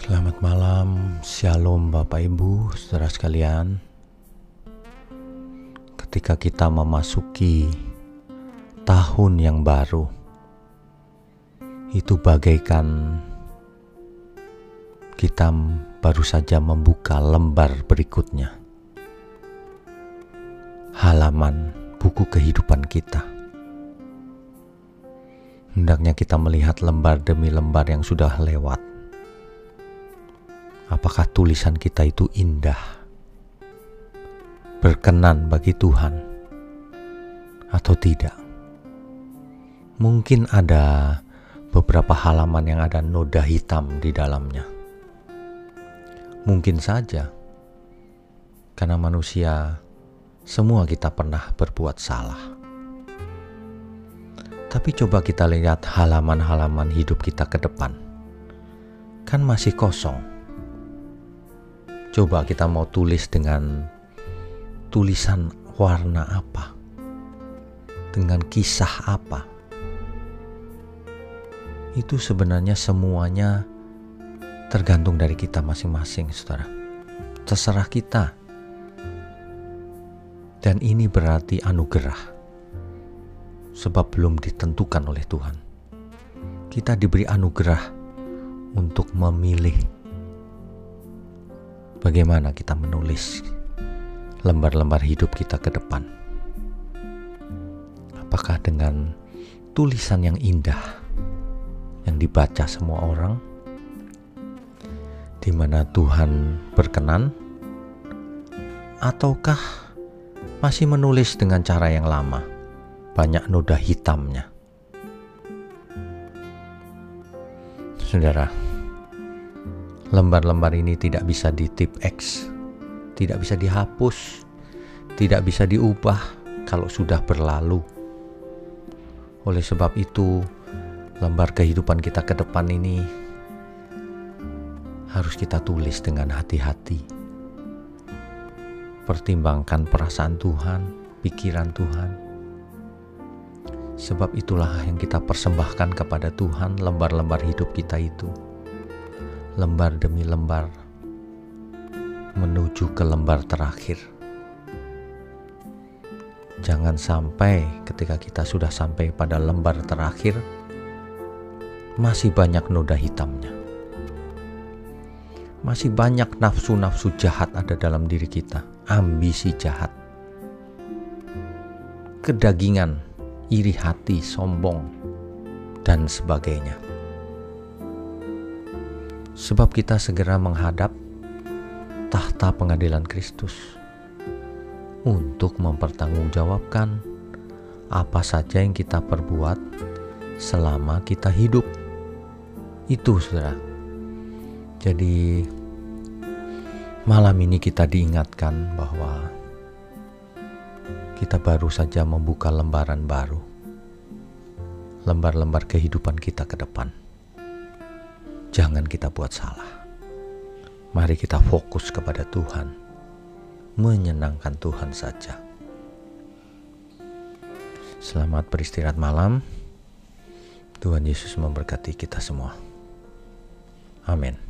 Selamat malam, Shalom Bapak Ibu, saudara sekalian. Ketika kita memasuki tahun yang baru, itu bagaikan kita baru saja membuka lembar berikutnya. Halaman buku kehidupan kita. Hendaknya kita melihat lembar demi lembar yang sudah lewat apakah tulisan kita itu indah, berkenan bagi Tuhan, atau tidak. Mungkin ada beberapa halaman yang ada noda hitam di dalamnya. Mungkin saja, karena manusia semua kita pernah berbuat salah. Tapi coba kita lihat halaman-halaman hidup kita ke depan. Kan masih kosong Coba kita mau tulis dengan tulisan warna apa? Dengan kisah apa? Itu sebenarnya semuanya tergantung dari kita masing-masing, saudara. Terserah kita. Dan ini berarti anugerah. Sebab belum ditentukan oleh Tuhan. Kita diberi anugerah untuk memilih bagaimana kita menulis lembar-lembar hidup kita ke depan. Apakah dengan tulisan yang indah yang dibaca semua orang, di mana Tuhan berkenan, ataukah masih menulis dengan cara yang lama, banyak noda hitamnya? Saudara, Lembar-lembar ini tidak bisa di tip X, tidak bisa dihapus, tidak bisa diubah kalau sudah berlalu. Oleh sebab itu, lembar kehidupan kita ke depan ini harus kita tulis dengan hati-hati. Pertimbangkan perasaan Tuhan, pikiran Tuhan. Sebab itulah yang kita persembahkan kepada Tuhan lembar-lembar hidup kita itu lembar demi lembar menuju ke lembar terakhir. Jangan sampai ketika kita sudah sampai pada lembar terakhir, masih banyak noda hitamnya. Masih banyak nafsu-nafsu jahat ada dalam diri kita, ambisi jahat, kedagingan, iri hati, sombong, dan sebagainya sebab kita segera menghadap tahta pengadilan Kristus untuk mempertanggungjawabkan apa saja yang kita perbuat selama kita hidup. Itu, saudara. Jadi, malam ini kita diingatkan bahwa kita baru saja membuka lembaran baru, lembar-lembar kehidupan kita ke depan jangan kita buat salah. Mari kita fokus kepada Tuhan, menyenangkan Tuhan saja. Selamat beristirahat malam. Tuhan Yesus memberkati kita semua. Amin.